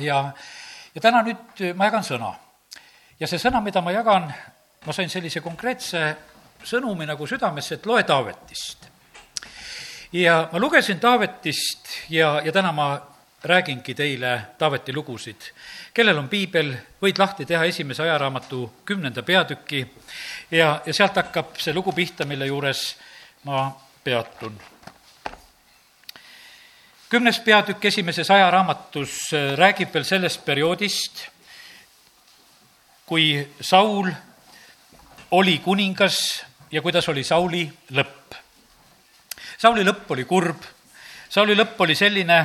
ja, ja täna nüüd ma jagan sõna. ja see sõna, mida ma jagan, ma sain sellise konkreetse sõnumi nagu südamesse, et loe Taavetist. ja ma lugesin Taavetist ja, ja täna ma räägingi teile Taaveti lugusid. kellel on piibel, võid lahti teha esimese ajaraamatu kümnenda peatüki ja, ja sealt hakkab see lugu pihta, mille juures ma peatun kümnes peatükk esimeses ajaraamatus äh, räägib veel sellest perioodist, kui Saul oli kuningas ja kuidas oli Sauli lõpp. Sauli lõpp oli kurb, Sauli lõpp oli selline,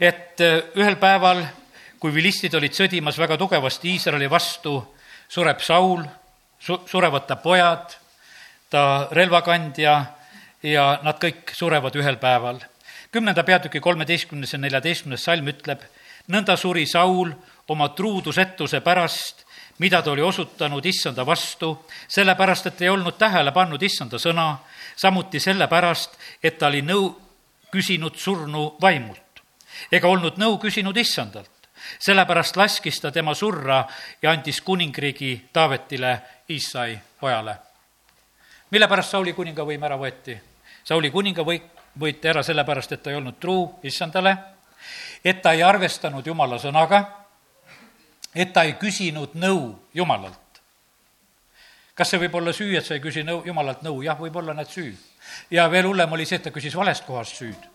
et äh, ühel päeval, kui vilistid olid sõdimas väga tugevasti Iisraeli vastu, sureb Saul, su-, surevad ta pojad, ta relvakandja ja nad kõik surevad ühel päeval kümnenda peatüki kolmeteistkümnes ja neljateistkümnes salm ütleb, nõnda suri Saul oma truudusetuse pärast, mida ta oli osutanud issanda vastu, sellepärast, et ei olnud tähele pannud issanda sõna, samuti sellepärast, et ta oli nõu küsinud surnu vaimult ega olnud nõu küsinud issandalt. sellepärast laskis ta tema surra ja andis kuningriigi Taavetile, Iisai pojale. mille pärast Sauli kuningavõim ära võeti? Sauli kuningavõim võeti ära sellepärast, et ta ei olnud truu issandale, et ta ei arvestanud jumala sõnaga, et ta ei küsinud nõu jumalalt. kas see võib olla süü, et sa ei küsi nõu, jumalalt nõu? jah, võib olla näed süü. ja veel hullem oli see, et ta küsis valest kohast süüd.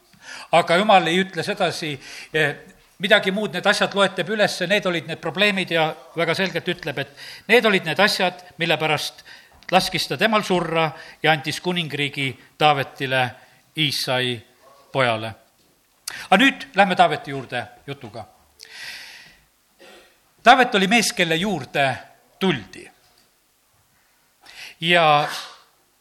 aga jumal ei ütle sedasi, eh, midagi muud, need asjad loetleb üles, need olid need probleemid ja väga selgelt ütleb, et need olid need asjad, mille pärast laskis ta temal surra ja andis kuningriigi Taavetile Iisai pojale. aga nüüd lähme Taaveti juurde jutuga. Taavet oli mees, kelle juurde tuldi. ja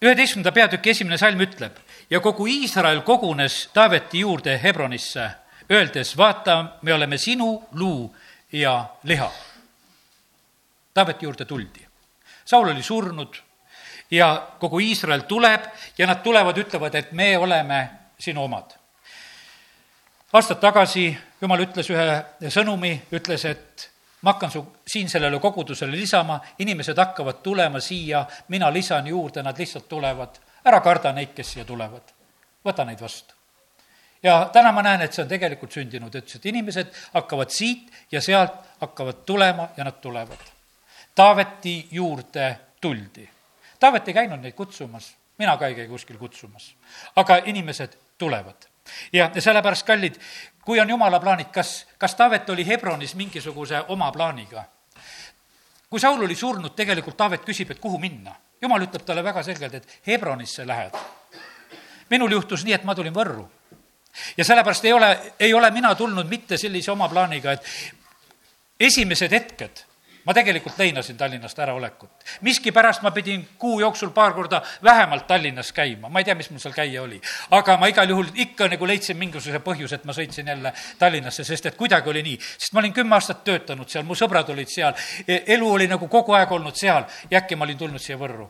üheteistkümnenda peatüki esimene salm ütleb, ja kogu Iisrael kogunes Taaveti juurde Hebronisse, öeldes, vaata, me oleme sinu luu ja liha. Taaveti juurde tuldi. Saul oli surnud ja kogu Iisrael tuleb ja nad tulevad, ütlevad, et me oleme sinu omad. aastad tagasi Jumal ütles ühe sõnumi, ütles, et ma hakkan su siin sellele kogudusele lisama, inimesed hakkavad tulema siia, mina lisan juurde, nad lihtsalt tulevad. ära karda neid, kes siia tulevad. võta neid vastu. ja täna ma näen, et see on tegelikult sündinud, ütles, et inimesed hakkavad siit ja sealt hakkavad tulema ja nad tulevad. Taaveti juurde tuldi Taavet ei käinud neid kutsumas, mina ka ei käi kuskil kutsumas. aga inimesed tulevad. ja, ja sellepärast, kallid, kui on jumala plaanid, kas, kas Taavet oli Hebronis mingisuguse oma plaaniga? kui Saul oli surnud, tegelikult Taavet küsib, et kuhu minna. jumal ütleb talle väga selgelt, et Hebronisse lähed. minul juhtus nii, et ma tulin Võrru. ja sellepärast ei ole, ei ole mina tulnud mitte sellise oma plaaniga, et esimesed hetked ma tegelikult leinasin Tallinnast äraolekut. miskipärast ma pidin kuu jooksul paar korda vähemalt Tallinnas käima, ma ei tea, mis mul seal käia oli. aga ma igal juhul ikka nagu leidsin mingisuguse põhjuse, et ma sõitsin jälle Tallinnasse, sest et kuidagi oli nii. sest ma olin kümme aastat töötanud seal, mu sõbrad olid seal, e, elu oli nagu kogu aeg olnud seal ja äkki ma olin tulnud siia Võrru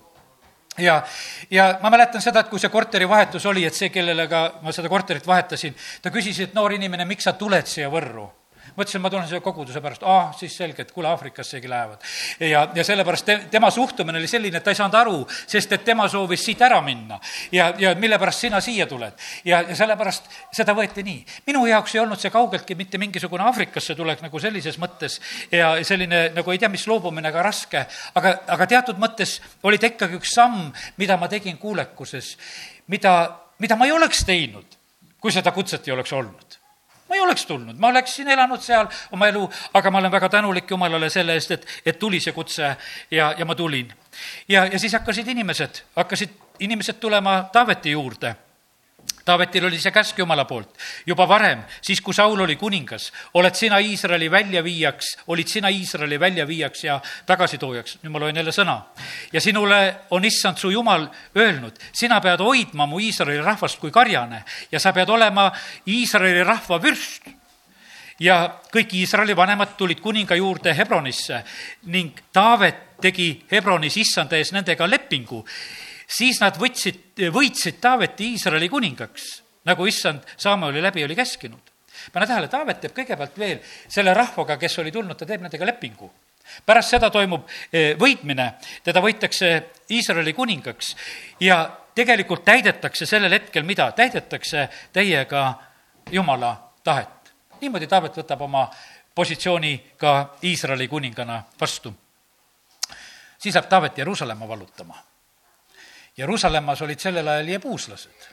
ja, ja ma mäletan seda, et kui see korterivahetus oli, et see, kellele ka ma seda korterit vahetasin, ta küsis, et noor inimene, miks sa tuled siia Võrru mõtlesin, ma tulen selle koguduse pärast, aa, siis selge, et kuule, Aafrikassegi lähevad. ja, ja sellepärast te, tema suhtumine oli selline, et ta ei saanud aru, sest et tema soovis siit ära minna. ja, ja mille pärast sina siia tuled. ja, ja sellepärast seda võeti nii. minu jaoks ei olnud see kaugeltki mitte mingisugune Aafrikasse tulek nagu sellises mõttes ja selline nagu ei tea, mis loobumine ka raske, aga, aga teatud mõttes oli ta ikkagi üks samm, mida ma tegin kuulekuses, mida, mida ma ei oleks teinud, kui seda kutset ei oleks olnud ma ei oleks tulnud, ma oleksin elanud seal oma elu, aga ma olen väga tänulik Jumalale selle eest, et, et tuli see kutse ja, ja ma tulin. ja, ja siis hakkasid inimesed, hakkasid inimesed tulema Taaveti juurde Taavetil oli see käsk Jumala poolt juba varem, siis kui Saul oli kuningas, oled sina Iisraeli väljaviijaks, olid sina Iisraeli väljaviijaks ja tagasitoojaks. nüüd ma loen jälle sõna. ja sinule on issand su Jumal öelnud, sina pead hoidma mu Iisraeli rahvast kui karjane ja sa pead olema Iisraeli rahva vürst ja kõik Iisraeli vanemad tulid kuninga juurde Hebronisse ning Taavet tegi Hebronis issanda ees nendega lepingu siis nad võtsid, võitsid Taaveti Iisraeli kuningaks, nagu issand Samueli läbi oli käskinud. pane tähele, Taavet teeb kõigepealt veel selle rahvaga, kes oli tulnud, ta teeb nendega lepingu pärast seda toimub eh, võitmine, teda võitakse Iisraeli kuningaks ja tegelikult täidetakse sellel hetkel mida? täidetakse täiega Jumala tahet. niimoodi Taavet võtab oma positsiooni ka Iisraeli kuningana vastu. siis läheb Taavet Jeruusalemma vallutama. Jeruusalemmas olid sellel ajal jebuuslased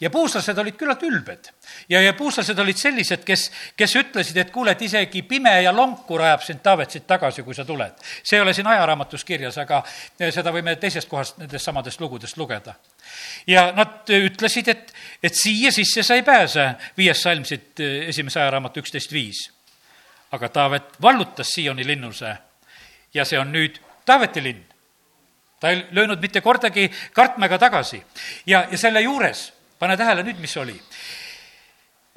ja puuslased olid küllalt ülbed. ja, puuslased olid sellised, kes, kes ütlesid, et kuule, et isegi pime ja lonkur ajab sind, Taavet, siit tagasi, kui sa tuled. see ei ole siin ajaraamatus kirjas, aga seda võime teisest kohast, nendest samadest lugudest lugeda. ja nad ütlesid, et, et siia sisse sa ei pääse, viies salm siit esimese ajaraamatu üksteist viis. aga Taavet vallutas Sioni linnuse ja see on nüüd Taaveti linn ta ei löönud mitte kordagi kartmega tagasi. ja, ja selle juures pane tähele nüüd, mis oli.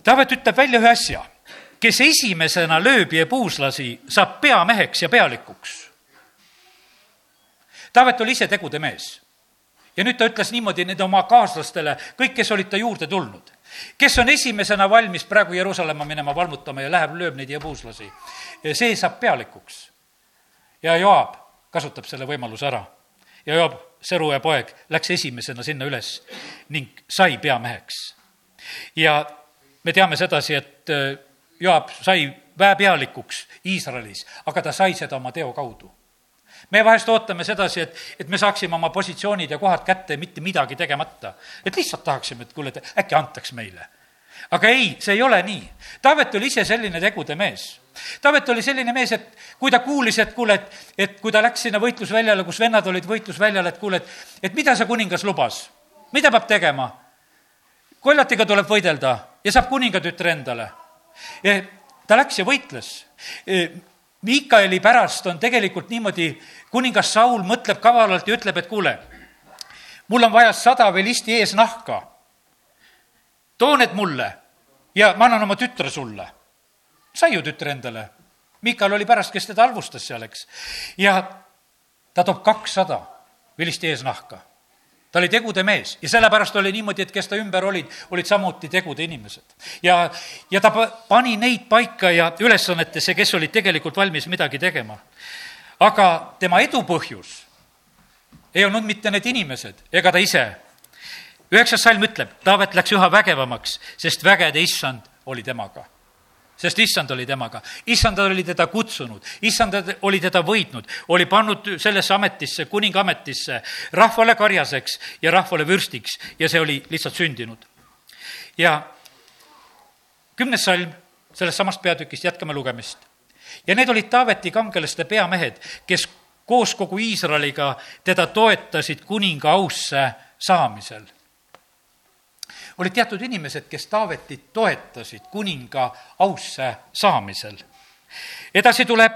Taavet ütleb välja ühe asja, kes esimesena lööb jebuuslasi, saab peameheks ja pealikuks. Taavet oli ise tegude mees. ja nüüd ta ütles niimoodi nende oma kaaslastele, kõik, kes olid ta juurde tulnud, kes on esimesena valmis praegu Jeruusalemma minema valmutama ja läheb, lööb neid jebuuslasi, see saab pealikuks. ja Joab kasutab selle võimaluse ära ja Joab Sõruja poeg, läks esimesena sinna üles ning sai peameheks. ja me teame sedasi, et äh, Joab sai väepealikuks Iisraelis, aga ta sai seda oma teo kaudu. me vahest ootame sedasi, et, et me saaksime oma positsioonid ja kohad kätte mitte midagi tegemata. et lihtsalt tahaksime, et kuule, et äkki antaks meile. Aga ei, see ei ole nii. Taavet oli ise selline tegude mees Taavet oli selline mees, et kui ta kuulis, et kuule, et, et kui ta läks sinna võitlusväljale, kus vennad olid võitlusväljal, et kuule, et, et mida see kuningas lubas, mida peab tegema? koljatiga tuleb võidelda ja saab kuningatütre endale. ta läks ja võitles. Miikaeli pärast on tegelikult niimoodi, kuningas Saul mõtleb kavalalt ja ütleb, et kuule, mul on vaja sada velisti eesnahka. Too need mulle ja ma annan oma tütre sulle sai ju tütre endale. Mikal oli pärast, kes teda halvustas seal, eks. ja ta toob kakssada vilist eesnahka. ta oli tegude mees ja sellepärast oli niimoodi, et kes ta ümber olid, olid samuti tegude inimesed. ja, ja ta pani neid paika ja ülesannetesse, kes olid tegelikult valmis midagi tegema. aga tema edu põhjus ei olnud mitte need inimesed ega ta ise. Üheksas salm ütleb, Taavet läks üha vägevamaks, sest vägede issand oli temaga. Sest issand oli temaga, issand oli teda kutsunud, issand oli teda võitnud, oli pannud sellesse ametisse, kuninga ametisse, rahvale karjaseks ja rahvale vürstiks. Ja see oli lihtsalt sündinud. ja kümnes salm sellest samast peatükist, jätkame lugemist. ja need olid Taaveti kangelaste peamehed, kes koos kogu Iisraeliga teda toetasid kuninga ausse saamisel olid teatud inimesed, kes Taavetit toetasid kuninga ausse saamisel. edasi tuleb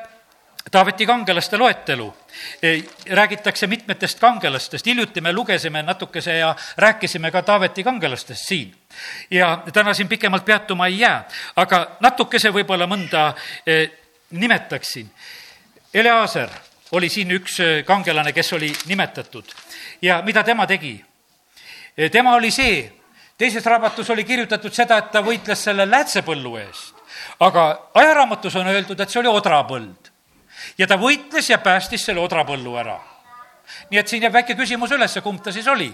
Taaveti kangelaste loetelu. E, räägitakse mitmetest kangelastest, hiljuti me lugesime natukese ja rääkisime ka Taaveti kangelastest siin. ja täna siin pikemalt peatuma ei jää, aga natukese võib-olla mõnda e, nimetaksin. Eleaser oli siin üks e, kangelane, kes oli nimetatud ja mida tema tegi? tema oli see, teises raamatus oli kirjutatud seda, et ta võitles selle läätsepõllu eest. aga ajaraamatus on öeldud, et see oli odrapõld. ja ta võitles ja päästis selle odrapõllu ära nii et siin jääb väike küsimus üles, kumb ta siis oli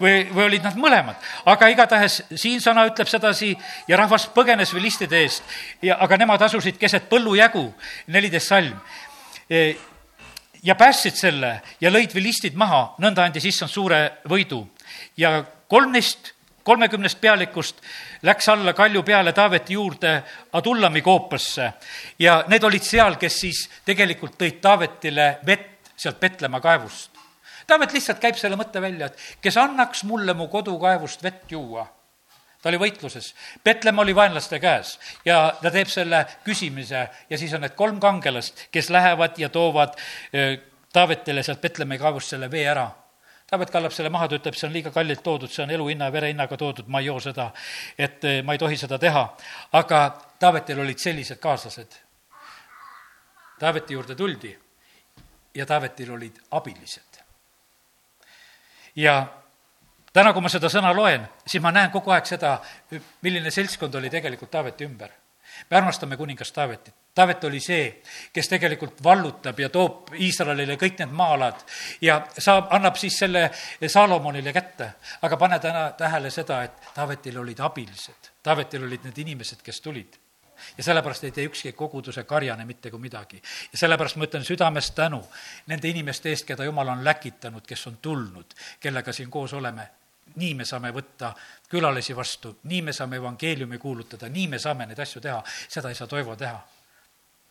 või, või olid nad mõlemad. aga igatahes siin sõna ütleb sedasi ja rahvas põgenes vilistide eest ja, aga nemad asusid keset põllujagu, neliteist salm. E, ja päästsid selle ja lõid vilistid maha, nõnda andis issand suure võidu ja kolm neist kolmekümnest pealikust läks alla kalju peale Taaveti juurde Adullami koopasse ja need olid seal, kes siis tegelikult tõid Taavetile vett sealt Petlemma kaevust. Taavet lihtsalt käib selle mõtte välja, et kes annaks mulle mu kodukaevust vett juua. ta oli võitluses, Petlemma oli vaenlaste käes ja ta teeb selle küsimise ja siis on need kolm kangelast, kes lähevad ja toovad eh, Taavetile sealt Petlemma kaevust selle vee ära Taavet kallab selle maha, ta ütleb, see on liiga kallilt toodud, see on eluhinna ja verehinnaga toodud, ma ei joo seda, et eh, ma ei tohi seda teha. aga Taavetil olid sellised kaaslased. Taaveti juurde tuldi ja Taavetil olid abilised. ja täna, kui ma seda sõna loen, siis ma näen kogu aeg seda, milline seltskond oli tegelikult Taaveti ümber. Me armastame kuningas Taavetit. Taavet oli see, kes tegelikult vallutab ja toob Iisraelile kõik need maa-alad ja saab, annab siis selle Saalomonile kätte. aga pane täna tähele seda, et Taavetil olid abilised, Taavetil olid need inimesed, kes tulid ja sellepärast ei tee ükski koguduse karjane mitte kui midagi. ja sellepärast ma ütlen südamest tänu nende inimeste eest, keda Jumal on läkitanud, kes on tulnud, kellega siin koos oleme. Nii me saame võtta külalisi vastu, nii me saame evangeeliumi kuulutada, nii me saame neid asju teha, seda ei saa Toivo teha.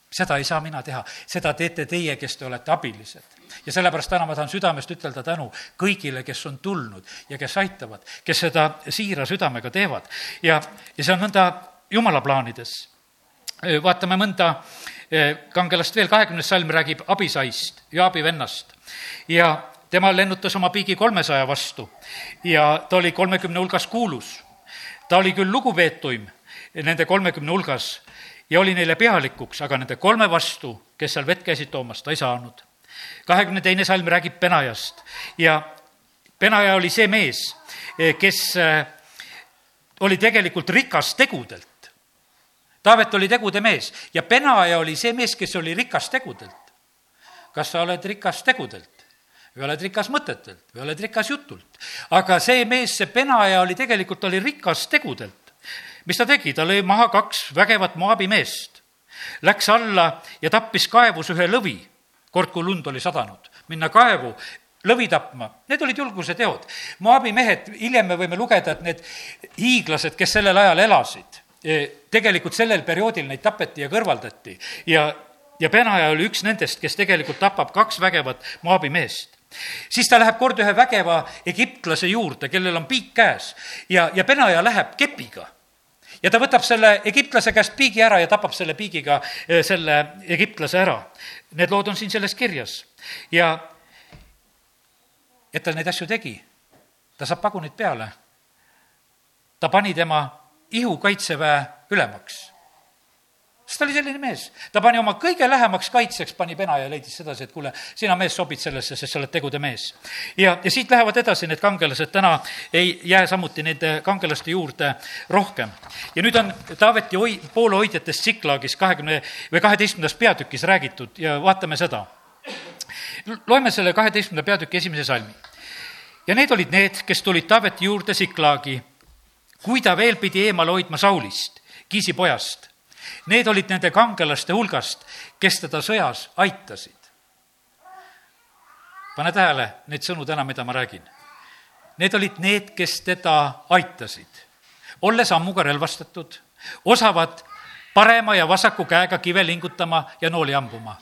Seda ei saa mina teha, seda teete teie, kes te olete abilised. ja sellepärast täna ma tahan südamest ütelda tänu kõigile, kes on tulnud ja kes aitavad, kes seda siira südamega teevad. ja, ja see on nõnda Jumala plaanides. Vaatame mõnda kangelast veel, kahekümnes salm räägib Abisaist, Jaabi vennast ja tema lennutas oma piigi kolmesaja vastu ja ta oli kolmekümne hulgas kuulus. ta oli küll lugupeetuim nende kolmekümne hulgas ja oli neile pealikuks, aga nende kolme vastu, kes seal vett käisid toomas, ta ei saanud. kahekümne teine salm räägib Penajast ja Penaja oli see mees, kes oli tegelikult rikas tegudelt. Taavet oli tegude mees ja Penaja oli see mees, kes oli rikas tegudelt. kas sa oled rikas tegudelt või oled rikas mõtetelt või oled rikas jutult? aga see mees, see Penaja oli tegelikult, oli rikas tegudelt. mis ta tegi, ta lõi maha kaks vägevat Moabi meest, läks alla ja tappis kaevus ühe lõvi, kord kui lund oli sadanud, minna kaevu, lõvi tapma, need olid julguse teod. Moabi mehed, hiljem me võime lugeda, et need hiiglased, kes sellel ajal elasid tegelikult sellel perioodil neid tapeti ja kõrvaldati ja, ja Benaja oli üks nendest, kes tegelikult tapab kaks vägevat Moabi meest siis ta läheb kord ühe vägeva egiptlase juurde, kellel on piik käes ja, ja Benaja läheb kepiga. ja ta võtab selle egiptlase käest piigi ära ja tapab selle piigiga selle egiptlase ära. Need lood on siin selles kirjas ja et ta neid asju tegi, ta saab pagunid peale. ta pani tema Ihu kaitseväe ülemaks. Sest ta oli selline mees, ta pani oma kõige lähemaks kaitsjaks, pani pena ja leidis sedasi, et kuule, sina mees sobid sellesse, sest sa oled tegude mees. ja, ja siit lähevad edasi need kangelased, täna ei jää samuti nende kangelaste juurde rohkem. ja nüüd on Taaveti oi-, poolehoidjatest Siklaagis kahekümne või kaheteistkümnendas peatükis räägitud ja vaatame seda. loeme selle kaheteistkümnenda peatüki esimese salmi. ja need olid need, kes tulid Taaveti juurde Siklaagi kui ta veel pidi eemale hoidma Saulist, Kiisi pojast. Need olid nende kangelaste hulgast, kes teda sõjas aitasid. pane tähele neid sõnu täna, mida ma räägin. Need olid need, kes teda aitasid, olles ammuga relvastatud, osavad parema ja vasaku käega kive lingutama ja nooli ambuma.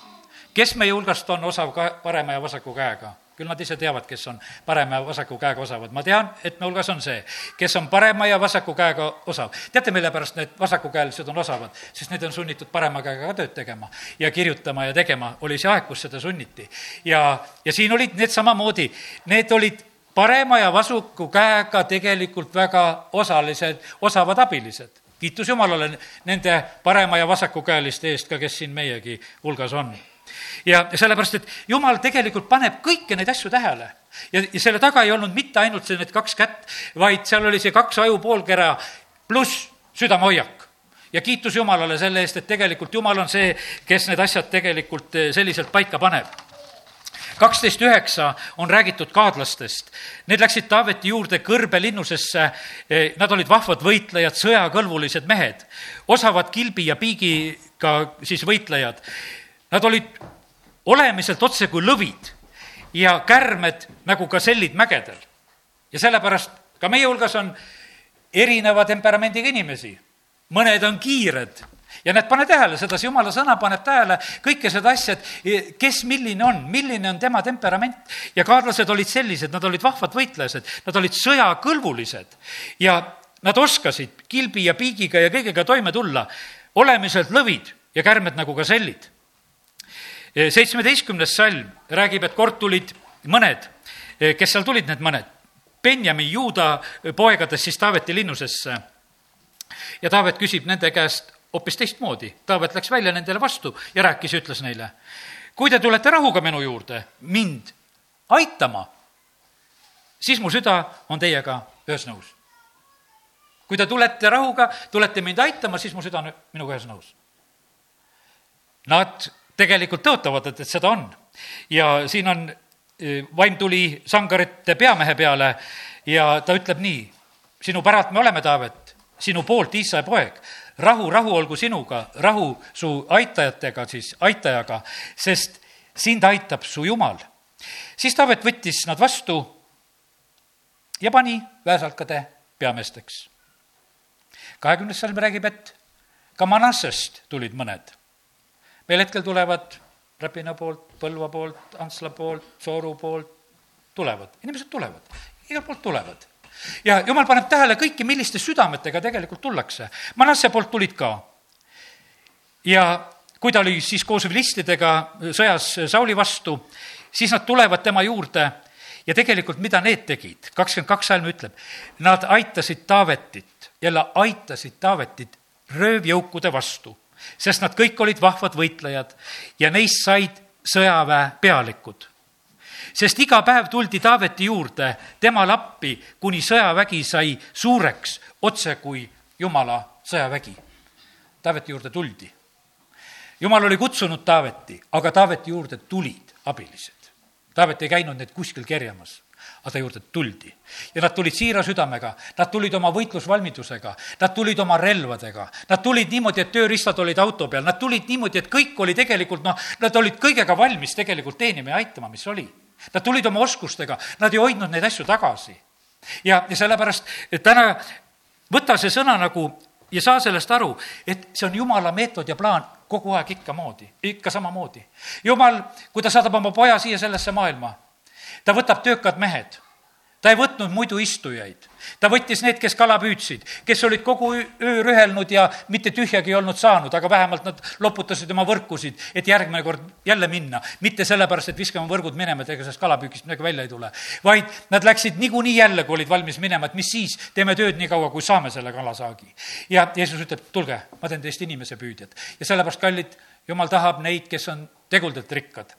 kes meie hulgast on osav ka parema ja vasaku käega? Küll nad ise teavad, kes on parema ja vasaku käega osavad. ma tean, et me hulgas on see, kes on parema ja vasaku käega osav. teate, mille pärast need vasakukäelised on osavad? sest need on sunnitud parema käega ka tööd tegema ja kirjutama ja tegema. oli see aeg, kus seda sunniti. ja, ja siin olid need samamoodi, need olid parema ja vasaku käega tegelikult väga osalised, osavad abilised kiitus Jumalale nende parema ja vasakukäeliste eest ka, kes siin meiegi hulgas on ja sellepärast, et jumal tegelikult paneb kõiki neid asju tähele. ja, ja selle taga ei olnud mitte ainult see, need kaks kätt, vaid seal oli see kaks ajupoolkera pluss südamehoiak ja kiitus Jumalale selle eest, et tegelikult Jumal on see, kes need asjad tegelikult eh, selliselt paika paneb kaksteist üheksa on räägitud kaadlastest. Need läksid Taaveti juurde kõrbelinnusesse, eh, nad olid vahvad võitlejad, sõjakõlbulised mehed, osavad kilbi ja piigiga siis võitlejad. Nad olid olemiselt otse kui lõvid ja kärmed nagu gasellid mägedel. ja sellepärast ka meie hulgas on erineva temperamendiga inimesi. mõned on kiired ja näed, pane tähele, sedasi jumala sõna paneb tähele kõike seda asja, et kes milline on, milline on tema temperament. ja kaadlased olid sellised, nad olid vahvad võitlejad, nad olid sõjakõlbulised ja nad oskasid kilbi ja piigiga ja kõigega toime tulla, olemiselt lõvid ja kärmed nagu gasellid seitsmeteistkümnes salm räägib, et kord tulid mõned, kes seal tulid, need mõned, Benjamin juuda poegadest siis Taaveti linnusesse. ja Taavet küsib nende käest hoopis teistmoodi. Taavet läks välja nendele vastu ja rääkis ütles neile, kui te tulete rahuga minu juurde, mind aitama, siis mu süda on teiega ühes nõus. kui te tulete rahuga, tulete mind aitama, siis mu süda on minuga ühes nõus. Nad tegelikult tõotavad, et, et seda on. ja siin on, e, vaim tuli sangarite peamehe peale ja ta ütleb nii, sinu päralt me oleme, Taavet, sinu poolt, Iisrae poeg, rahu, rahu olgu sinuga, rahu su aitajatega, siis aitajaga, sest sind aitab su Jumal. siis Taavet võttis nad vastu ja pani väesalkade peameesteks. kahekümnes salm räägib, et ka Manassest tulid mõned. Meil hetkel tulevad Räpina poolt, Põlva poolt, Antsla poolt, Sooru poolt, tulevad, inimesed tulevad, igalt poolt tulevad. Ja jumal paneb tähele kõiki, milliste südametega tegelikult tullakse. Manasse poolt tulid ka. ja kui ta oli siis koos vilistidega sõjas Sauli vastu, siis nad tulevad tema juurde. Ja tegelikult, mida need tegid, kakskümmend kaks salm ütleb, nad aitasid Taavetit, jälle aitasid Taavetit röövjõukude vastu, sest nad kõik olid vahvad võitlejad ja neist said sõjaväe pealikud. sest iga päev tuldi Taaveti juurde temale appi, kuni sõjavägi sai suureks, otse kui Jumala sõjavägi. Taaveti juurde tuldi. Jumal oli kutsunud Taaveti, aga Taaveti juurde tulid abilised. Taavet ei käinud neid kuskil kerjamas, aga ta juurde tuldi. ja nad tulid siira südamega, nad tulid oma võitlusvalmidusega, nad tulid oma relvadega, nad tulid niimoodi, et tööriistad olid auto peal, nad tulid niimoodi, et kõik oli tegelikult noh, nad olid kõigega valmis tegelikult teenima ja aitama, mis oli. Nad tulid oma oskustega, nad ei hoidnud neid asju tagasi. ja, ja sellepärast täna võta see sõna nagu ja saa sellest aru, et see on jumala meetod ja plaan kogu aeg ikka moodi, ikka samamoodi. jumal, kui ta saadab oma poja siia sellesse maailma, ta võtab töökad mehed ta ei võtnud muidu istujaid. ta võttis need, kes kala püüdsid, kes olid kogu öö rühelnud ja mitte tühjagi ei olnud saanud, aga vähemalt nad loputasid oma võrkusid, et järgmine kord jälle minna. mitte sellepärast, et viskame võrgud minema, et ega sellest kalapüügist midagi välja ei tule. vaid nad läksid niikuinii jälle, kui olid valmis minema, et mis siis, teeme tööd nii kaua, kui saame selle kalasaagi. ja Jeesus ütleb, tulge, ma teen teist inimesepüüdjad. ja sellepärast, kallid, jumal tahab neid, kes on teguldelt rikkad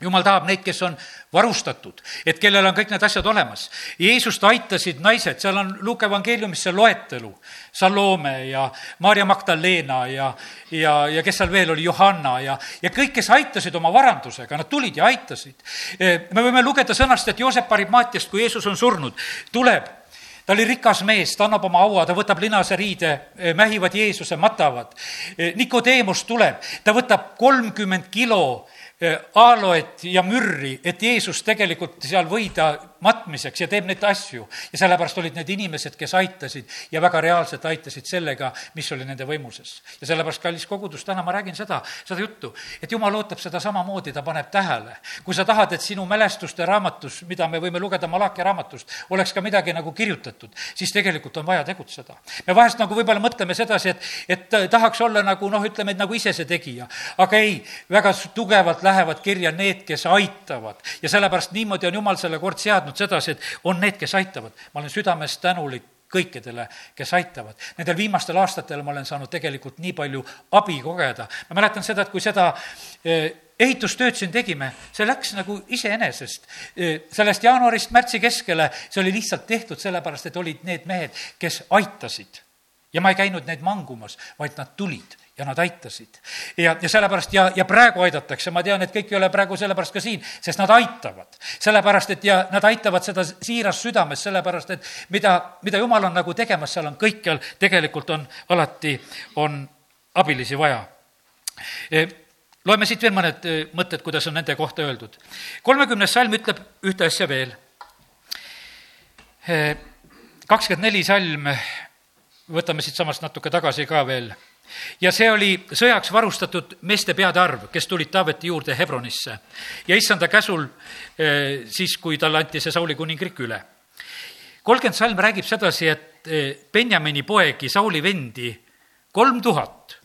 jumal tahab neid, kes on varustatud, et kellel on kõik need asjad olemas. Jeesust aitasid naised, seal on Luuke evangeeliumis see loetelu, Salome ja Maarja Magdalena ja, ja, ja kes seal veel oli, Johanna ja, ja kõik, kes aitasid oma varandusega, nad tulid ja aitasid. me võime lugeda sõnast, et Joosep Arimaatiast, kui Jeesus on surnud, tuleb ta oli rikas mees, ta annab oma haua, ta võtab linase riide, mähivad Jeesuse, matavad. Nikodeemus tuleb, ta võtab kolmkümmend kilo aaloet ja mürri, et Jeesus tegelikult seal võida matmiseks ja teeb neid asju. ja sellepärast olid need inimesed, kes aitasid ja väga reaalselt aitasid sellega, mis oli nende võimuses. ja sellepärast, kallis kogudus, täna ma räägin seda, seda juttu, et jumal ootab seda samamoodi, ta paneb tähele. kui sa tahad, et sinu mälestuste raamatus, mida me võime lugeda Malachi raamatust, oleks ka midagi nagu kirjutatud, siis tegelikult on vaja tegutseda. me vahest nagu võib-olla mõtleme sedasi, et, et tahaks olla nagu noh, ütleme, et nagu ise see tegija. aga ei, väga tugevalt lähevad kirja need, kes aitavad ja sellepärast niimoodi on jumal selle kord seadnud sedasi, et on need, kes aitavad. ma olen südamest tänulik kõikidele, kes aitavad. Nendel viimastel aastatel ma olen saanud tegelikult nii palju abi kogeda. ma mäletan seda, et kui seda eh, ehitustööd siin tegime, see läks nagu iseenesest. Eh, sellest jaanuarist märtsi keskele, see oli lihtsalt tehtud sellepärast, et olid need mehed, kes aitasid. ja ma ei käinud neid mangumas, vaid nad tulid ja nad aitasid. ja, ja sellepärast ja, ja praegu aidatakse, ma tean, et kõik ei ole praegu sellepärast ka siin, sest nad aitavad. sellepärast, et ja nad aitavad seda siirast südamest, sellepärast et mida, mida jumal on nagu tegemas, seal on kõikjal, tegelikult on alati, on abilisi vaja e, loeme siit veel mõned e, mõtted, kuidas on nende kohta öeldud. kolmekümnes salm ütleb ühte asja veel. E, kakskümmend neli salm, võtame siitsamast natuke tagasi ka veel ja see oli sõjaks varustatud meeste peade arv, kes tulid Taaveti juurde Hebronisse. ja issanda käsul eh, siis, kui talle anti see Sauli kuningriik üle. kolmkümmend salm räägib sedasi, et eh, Benjamini poegi, Sauli vendi, kolm tuhat.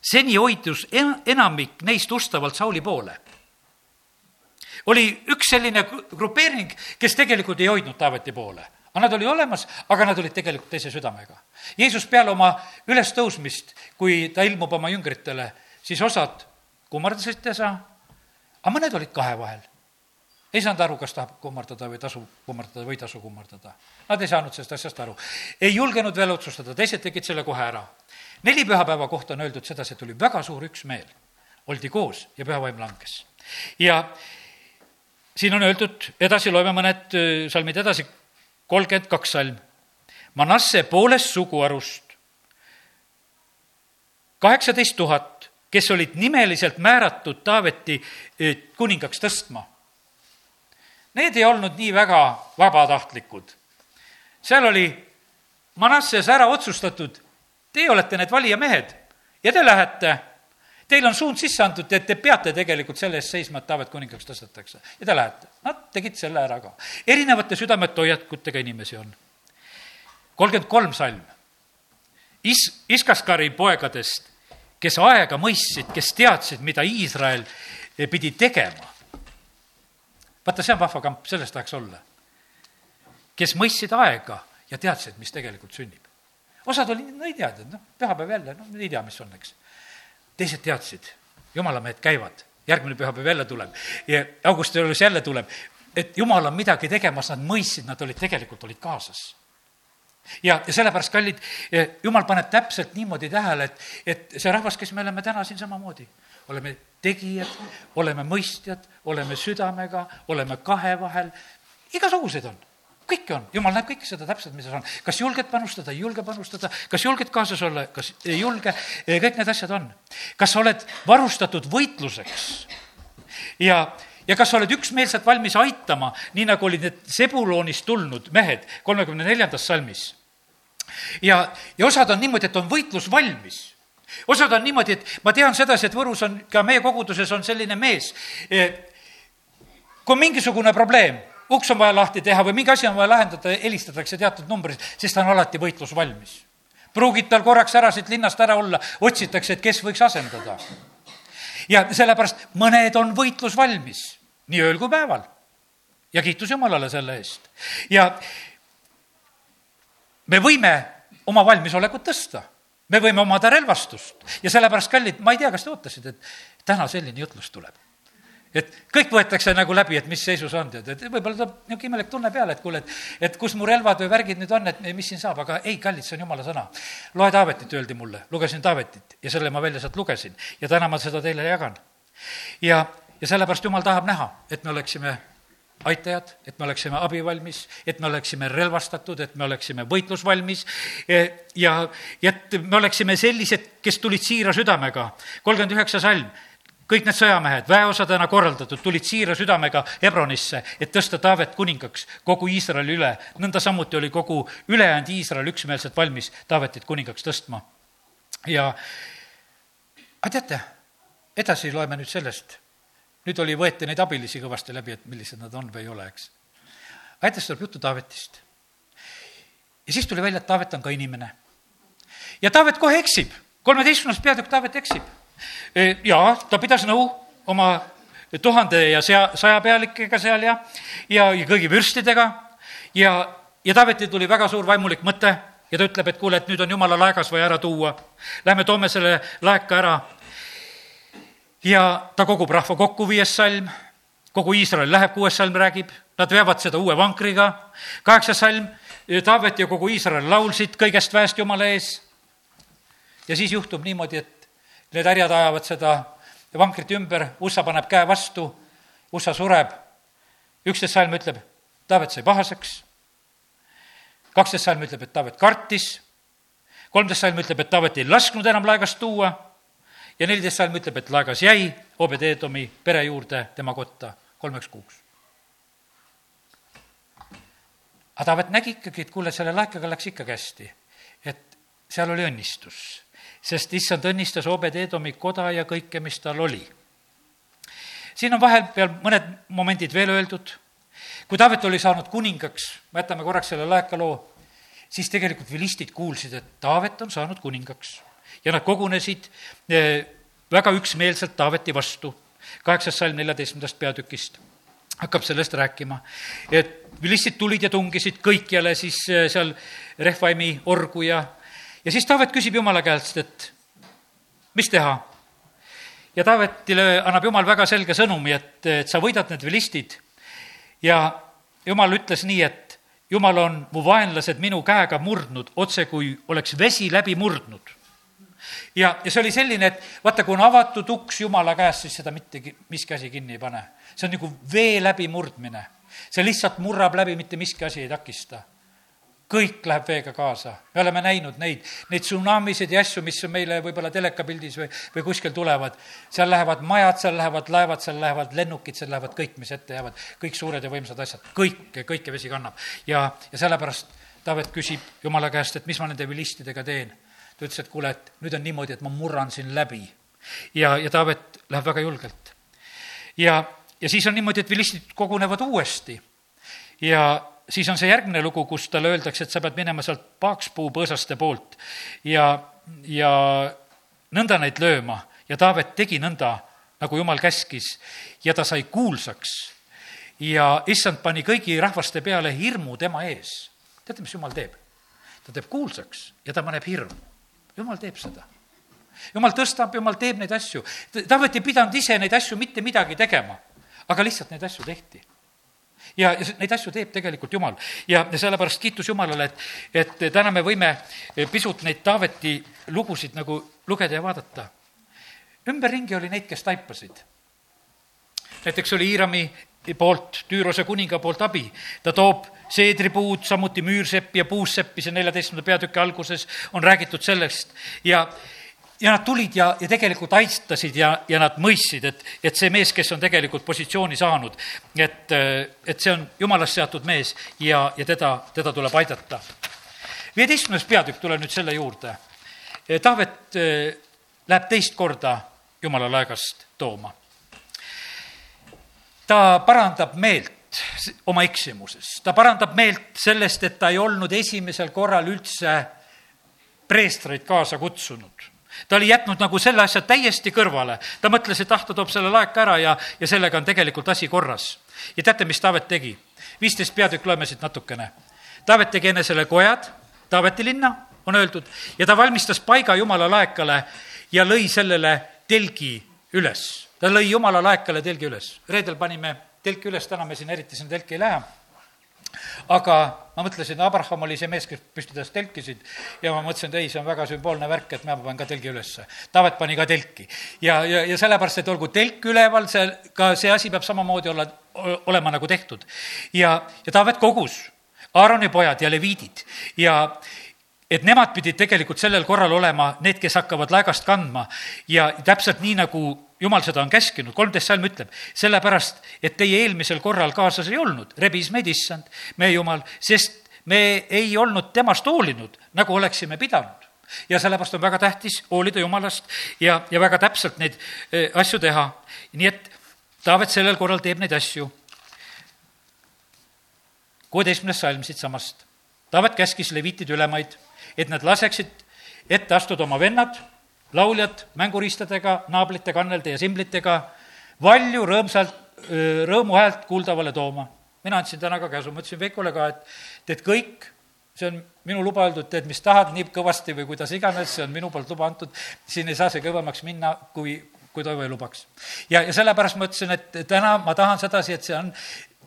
seni hoidus en-, enamik neist ustavalt Sauli poole. oli üks selline grupeering, kes tegelikult ei hoidnud Taaveti poole aga nad olid olemas, aga nad olid tegelikult teise südamega. Jeesus peale oma ülestõusmist, kui ta ilmub oma jüngritele, siis osad kummardasid teda, aga mõned olid kahe vahel. ei saanud aru, kas tahab kummardada või tasu kummardada või ei tasu kummardada. Nad ei saanud sellest asjast aru. ei julgenud veel otsustada, teised tegid selle kohe ära. neli pühapäeva kohta on öeldud sedasi, et oli väga suur üksmeel. oldi koos ja pühavaim langes. ja siin on öeldud, edasi loeme mõned äh, salmid edasi, kolmkümmend kaks salm. Manasse poolest suguharust kaheksateist tuhat, kes olid nimeliselt määratud Taaveti äh, kuningaks tõstma. Need ei olnud nii väga vabatahtlikud. seal oli Manasses ära otsustatud, teie olete need valijamehed ja te lähete Teil on suund sisse antud, et te peate tegelikult selle eest seisma, et Taavet kuningaks tõstetakse ja te lähete. Nad tegid selle ära ka. erinevate südamete hoiakutega inimesi on. kolmkümmend kolm salm. Is-, Iskaskari poegadest, kes aega mõistsid, kes teadsid, mida Iisrael pidi tegema. vaata, see on vahva kamp, selles tahaks olla. kes mõistsid aega ja teadsid, mis tegelikult sünnib. osad olid, no ei teadnud, noh, pühapäev jälle, no ei tea, mis on, eks teised teadsid, jumalamehed käivad, järgmine pühapäev jälle tuleb. Ja augustilus jälle tuleb, et jumal on midagi tegemas, nad mõistsid, nad olid, tegelikult olid kaasas. Ja, ja sellepärast, kallid, jumal paneb täpselt niimoodi tähele, et, et see rahvas, kes me oleme täna siin samamoodi, oleme tegijad, oleme mõistjad, oleme südamega, oleme kahe vahel, igasugused on kõike on, jumal näeb kõike seda täpselt, mis on. kas julged panustada, ei julge panustada, kas julged kaasas olla, kas ei julge, kõik need asjad on. kas sa oled varustatud võitluseks? Ja, ja kas sa oled üksmeelselt valmis aitama, nii nagu olid need Sebuloonist tulnud mehed kolmekümne neljandas salmis. ja, ja osad on niimoodi, et on võitlus valmis. Osad on niimoodi, et ma tean sedasi, et Võrus on, ka meie koguduses on selline mees, kui on mingisugune probleem uks on vaja lahti teha või mingi asi on vaja lahendada, helistatakse teatud numbris, siis ta on alati võitlusvalmis. pruugid tal korraks ära siit linnast ära olla, otsitakse, et kes võiks asendada. ja sellepärast mõned on võitlusvalmis, nii ööl kui päeval. ja kiitus Jumalale selle eest. ja me võime oma valmisolekut tõsta me võime omada relvastust ja sellepärast, kallid, ma ei tea, kas te ootasite, et täna selline jutlus tuleb et kõik võetakse nagu läbi, et mis seisus on, tead, et võib-olla tuleb niisugune imelik tunne peale, et kuule, et, et kus mu relvad või värgid nüüd on, et mis siin saab, aga ei, kallid, see on jumala sõna. loe Taavetit, öeldi mulle, lugesin Taavetit ja selle ma välja sealt lugesin ja täna ma seda teile jagan. ja, ja sellepärast jumal tahab näha, et me oleksime aitajad, et me oleksime abivalmis, et me oleksime relvastatud, et me oleksime võitlusvalmis ja, ja et me oleksime sellised, kes tulid siira südamega. kolmkümmend üheksa salm kõik need sõjamehed, väeosadena korraldatud, tulid siira südamega Hebronisse, et tõsta Taavet kuningaks kogu Iisraeli üle. nõnda samuti oli kogu ülejäänud Iisrael üksmeelselt valmis Taavetit kuningaks tõstma. ja, aga teate, edasi loeme nüüd sellest. nüüd oli, võeti neid abilisi kõvasti läbi, et millised nad on või ei ole, eks. aga edasi tuleb juttu Taavetist. ja siis tuli välja, et Taavet on ka inimene. ja Taavet kohe eksib, kolmeteistkümnes peatükk Taavet eksib jaa, ta pidas nõu oma tuhande ja sea-, sajapealikega seal ja, ja, ja kõigi vürstidega ja, ja Taavetil tuli väga suur vaimulik mõte ja ta ütleb, et kuule, et nüüd on jumala laegas vaja ära tuua. Lähme toome selle laeka ära. ja ta kogub rahva kokku, viies salm, kogu Iisrael läheb, kuues salm räägib, nad veavad seda uue vankriga, kaheksas salm, Taavet ja kogu Iisrael laulsid kõigest väest Jumala ees. ja siis juhtub niimoodi, et Need härjad ajavad seda vankrit ümber, USA paneb käe vastu, USA sureb. üksteist salm ütleb, Taavet sai pahaseks. kaksteist salm ütleb, et Taavet kartis. kolmteist salm ütleb, et Taavet ei lasknud enam laegast tuua. ja neliteist salm ütleb, et laegas jäi Obed-Edomi pere juurde tema kotta kolmeks kuuks. aga Taavet nägi ikkagi, et kuule, selle laekaga läks ikkagi hästi. et seal oli õnnistus sest issand õnnistas Obed-Edomi koda ja kõike, mis tal oli. siin on vahepeal mõned momendid veel öeldud. kui Taavet oli saanud kuningaks, jätame korraks selle laekaloo, siis tegelikult vilistid kuulsid, et Taavet on saanud kuningaks ja nad kogunesid eh, väga üksmeelselt Taaveti vastu. kaheksas salm neljateistkümnendast peatükist hakkab sellest rääkima. et vilistid tulid ja tungisid kõikjale siis eh, seal Rehvaimi orgu ja ja siis Taavet küsib Jumala käest, et mis teha. ja Taavetile annab Jumal väga selge sõnumi, et, et sa võidad need vilistid ja jumal ütles nii, et jumal on mu vaenlased minu käega murdnud, otse kui oleks vesi läbi murdnud. ja, ja see oli selline, et vaata, kui on avatud uks Jumala käest, siis seda mitte miski asi kinni ei pane. see on nagu vee läbimurdmine. see lihtsalt murrab läbi, mitte miski asi ei takista kõik läheb veega kaasa. me oleme näinud neid, neid tsunamisid ja asju, mis meile võib-olla telekapildis või, või kuskil tulevad. seal lähevad majad, seal lähevad laevad, seal lähevad lennukid, seal lähevad kõik, mis ette jäävad, kõik suured ja võimsad asjad, kõike, kõike vesi kannab. ja, ja sellepärast Taavet küsib Jumala käest, et mis ma nende vilistidega teen. ta ütles, et kuule, et nüüd on niimoodi, et ma murran siin läbi. ja, ja Taavet läheb väga julgelt. ja, ja siis on niimoodi, et vilistid kogunevad uuesti ja siis on see järgmine lugu, kus talle öeldakse, et sa pead minema sealt paakspuu põõsaste poolt ja, ja nõnda neid lööma ja Taavet tegi nõnda, nagu jumal käskis ja ta sai kuulsaks. ja issand pani kõigi rahvaste peale hirmu tema ees. teate, mis jumal teeb? ta teeb kuulsaks ja ta paneb hirmu. jumal teeb seda jumal tõstab, jumal teeb neid asju. Taavet ei pidanud ise neid asju mitte midagi tegema, aga lihtsalt neid asju tehti ja, neid asju teeb tegelikult Jumal. ja, ja sellepärast kiitus Jumalale, et, et täna me võime pisut neid Taaveti lugusid nagu lugeda ja vaadata. ümberringi oli neid, kes taipasid. näiteks oli Iirami poolt, Tüürose kuninga poolt abi. ta toob seedripuud, samuti müürseppi ja puusseppi, see neljateistkümnenda peatüki alguses on räägitud sellest ja ja nad tulid ja, ja tegelikult aitasid ja, ja nad mõistsid, et, et see mees, kes on tegelikult positsiooni saanud, et, et see on jumalast seatud mees ja, ja teda, teda tuleb aidata. viieteistkümnes peatükk, tulen nüüd selle juurde. Taavet eh, läheb teist korda jumala laegast tooma. ta parandab meelt oma eksimuses, ta parandab meelt sellest, et ta ei olnud esimesel korral üldse preestreid kaasa kutsunud ta oli jätnud nagu selle asja täiesti kõrvale. ta mõtles, et ah, ta toob selle laeka ära ja, ja sellega on tegelikult asi korras. ja teate, mis Taavet tegi? viisteist peatükk, loeme siit natukene. Taavet tegi enesele kojad, Taaveti linna, on öeldud, ja ta valmistas paiga jumala laekale ja lõi sellele telgi üles. ta lõi jumala laekale telgi üles. reedel panime telki üles, täna me siin eriti sinna telki ei lähe aga ma mõtlesin, Abraham oli see mees, kes püstitas telkisid ja ma mõtlesin, et ei, see on väga sümboolne värk, et ma panen ka telgi ülesse. Taavet pani ka telki. ja, ja, ja sellepärast, et olgu telk üleval, see, ka see asi peab samamoodi olla, olema nagu tehtud. ja, ja Taavet kogus Aaroni pojad ja leviidid ja, et nemad pidid tegelikult sellel korral olema need, kes hakkavad laegast kandma ja täpselt nii, nagu jumal seda on käskinud, kolmteist salm ütleb, sellepärast, et teie eelmisel korral kaasas ei olnud, rebis meid issand, meie jumal, sest me ei olnud temast hoolinud, nagu oleksime pidanud. ja sellepärast on väga tähtis hoolida jumalast ja, ja väga täpselt neid eh, asju teha. nii et Taavet sellel korral teeb neid asju. kuueteistkümnes salm siitsamast. Taavet käskis leviitid ülemaid et nad laseksid ette astuda oma vennad, lauljad mänguriistadega, naablite, kannelde ja simblitega, valju rõõmsalt, rõõmu häält kuuldavale tooma. mina andsin täna ka käsu, ma ütlesin Veikole ka, et teed kõik, see on minu luba öeldud, teed mis tahad, nii kõvasti või kuidas iganes, see on minu poolt luba antud, siin ei saa see kõvemaks minna, kui, kui toivo ei lubaks. ja, ja sellepärast ma ütlesin, et täna ma tahan sedasi, et see on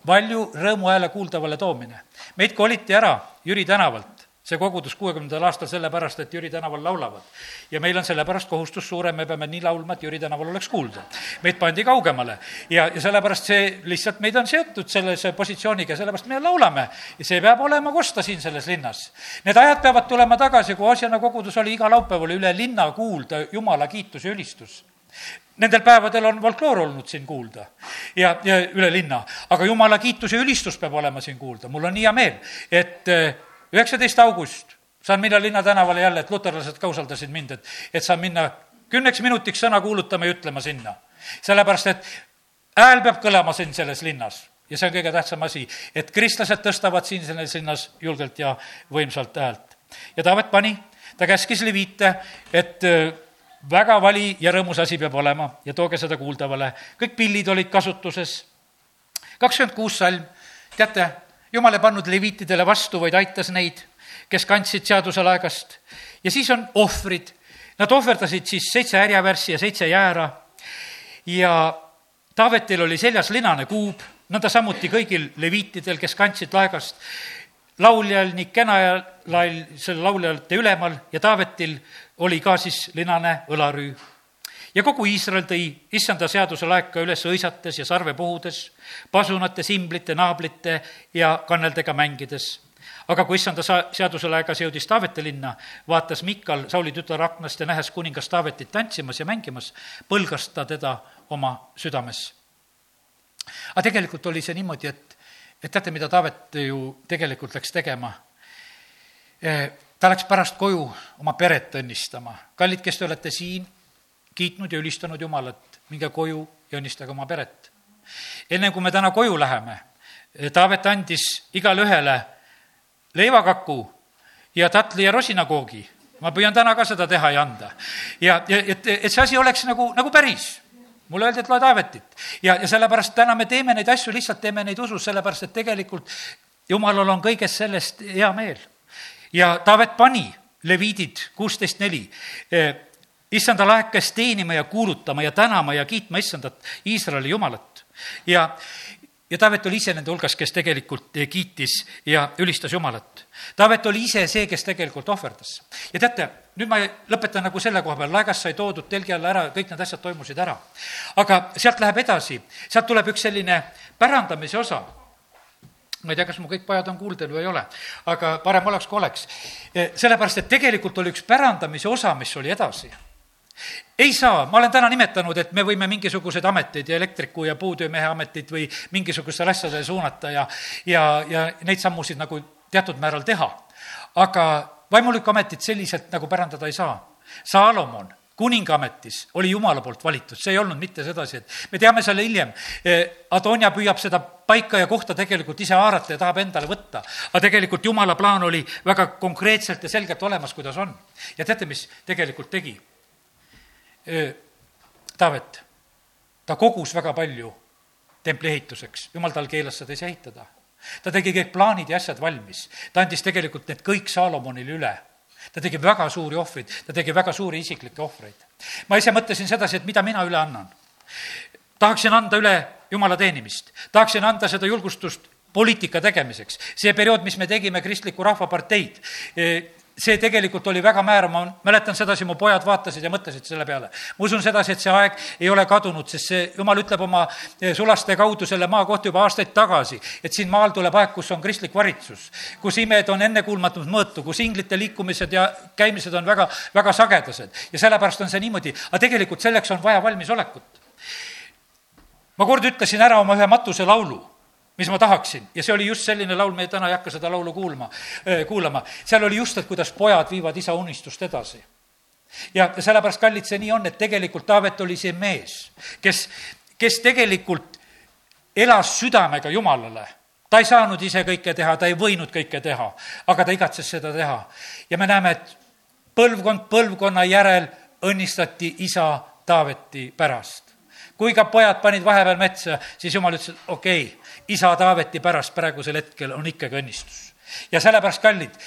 valju rõõmuhääle kuuldavale toomine. meid koliti ära Jüri tänavalt, see kogudus kuuekümnendal aastal sellepärast, et Jüri tänaval laulavad. ja meil on sellepärast kohustus suurem, me peame nii laulma, et Jüri tänaval oleks kuulda. meid pandi kaugemale ja, ja sellepärast see lihtsalt meid on seotud sellise positsiooniga, sellepärast me laulame. ja see peab olema kosta siin selles linnas. Need ajad peavad tulema tagasi, kui Asjana kogudus oli iga laupäev oli üle linna kuulda Jumala kiitus ja ülistus Nendel päevadel on folkloor olnud siin kuulda ja, ja üle linna, aga jumala kiitus ja ülistus peab olema siin kuulda. mul on nii hea meel, et üheksateist august saan minna Linna tänavale jälle, et luterlased ka usaldasid mind, et, et saan minna kümneks minutiks sõna kuulutama ja ütlema sinna. sellepärast, et hääl peab kõlama siin selles linnas ja see on kõige tähtsam asi, et kristlased tõstavad siin selles linnas julgelt ja võimsalt häält. ja Taavet pani, ta käskis leviite, et äh, väga vali ja rõõmus asi peab olema ja tooge seda kuuldavale. kõik pillid olid kasutuses. kakskümmend kuus salm, teate, jumal ei pannud leviitidele vastu, vaid aitas neid, kes kandsid seaduse laegast. ja siis on ohvrid. Nad ohverdasid siis seitse härjavärssi ja seitse jäära ja Taavetil oli seljas linane kuub, nõnda samuti kõigil leviitidel, kes kandsid laegast, lauljal ning kenajal, selle lauljate ülemal ja Taavetil oli ka siis linane õlarüü ja kogu Iisrael tõi issanda seaduse laeka üles õisates ja sarve puhudes, pasunate, simblite, naablite ja kanneldega mängides. aga kui issanda sa-, seaduse laegas jõudis Taaveti linna, vaatas Mikal, Sauli tütar aknast ja nähes kuningas Taavetit tantsimas ja mängimas, põlgas ta teda oma südames. aga tegelikult oli see niimoodi, et, et teate, mida Taavet ju tegelikult läks tegema? Eh, ta läks pärast koju oma peret õnnistama. kallid, kes te olete siin, kiitnud ja ülistanud Jumalat, minge koju ja õnnistage oma peret. enne kui me täna koju läheme, Taavet andis igale ühele leivakaku ja tatli ja rosinakoogi. ma püüan täna ka seda teha ja anda. ja, ja et, et see asi oleks nagu, nagu päris mulle öeldi, et loe Taavetit. ja, ja sellepärast täna me teeme neid asju, lihtsalt teeme neid usus, sellepärast et tegelikult jumalal on kõigest sellest hea meel. Ja Taavet pani leviidid kuusteist neli issanda laekas teenima ja kuulutama ja tänama ja kiitma issandat, Iisraeli Jumalat. ja, ja Taavet oli ise nende hulgas, kes tegelikult kiitis ja ülistas Jumalat. Taavet oli ise see, kes tegelikult ohverdas. ja teate, nüüd ma lõpetan nagu selle koha peal, laegas sai toodud telgi alla ära, kõik need asjad toimusid ära. aga sealt läheb edasi, sealt tuleb üks selline pärandamise osa ma ei tea, kas mu kõik pojad on kuuldel või ei ole, aga parem oleks, kui oleks. sellepärast, et tegelikult oli üks pärandamise osa, mis oli edasi ei saa, ma olen täna nimetanud, et me võime mingisuguseid ameteid ja elektriku ja puutöömehe ametit või mingisugustele asjadele suunata ja, ja, ja neid sammusid nagu teatud määral teha. aga vaimulikku ametit selliselt nagu pärandada ei saa. Saalomon kuningaametis oli Jumala poolt valitud, see ei olnud mitte sedasi, et me teame selle hiljem, eh, Adonia püüab seda paika ja kohta tegelikult ise haarata ja tahab endale võtta. aga tegelikult Jumala plaan oli väga konkreetselt ja selgelt olemas, kuidas on. ja teate, mis tegelikult tegi? Taavet, ta kogus väga palju templi ehituseks, jumal tal keelas seda ise ehitada. ta tegi kõik plaanid ja asjad valmis, ta andis tegelikult need kõik Saalomonile üle ta tegi väga suuri ohvreid, ta tegi väga suuri isiklikke ohvreid. ma ise mõtlesin sedasi, et mida mina üle annan. tahaksin anda üle jumala teenimist, tahaksin anda seda julgustust poliitika tegemiseks. see periood, mis me tegime Kristlikku Rahvaparteid, see tegelikult oli väga määrav, ma mäletan sedasi, mu pojad vaatasid ja mõtlesid selle peale. ma usun sedasi, et see aeg ei ole kadunud, sest see, jumal ütleb oma eh, sulaste kaudu selle maa kohta juba aastaid tagasi, et siin maal tuleb aeg, kus on kristlik valitsus, kus imed on ennekuulmatult mõõtu, kus inglite liikumised ja käimised on väga, väga sagedased ja sellepärast on see niimoodi, aga tegelikult selleks on vaja valmisolekut. ma kord ütlesin ära oma ühe matuselaulu mis ma tahaksin ja see oli just selline laul, me täna ei hakka seda laulu kuulma, kuulama. seal oli just, et kuidas pojad viivad isa unistust edasi. ja, ja sellepärast, kallid, see nii on, et tegelikult Taavet oli see mees, kes, kes tegelikult elas südamega Jumalale. ta ei saanud ise kõike teha, ta ei võinud kõike teha, aga ta igatses seda teha. ja me näeme, et põlvkond põlvkonna järel õnnistati isa Taaveti pärast kui ka pojad panid vahepeal metsa, siis jumal ütles, et okei okay,, isa Taaveti pärast praegusel hetkel on ikkagi õnnistus. ja sellepärast, kallid,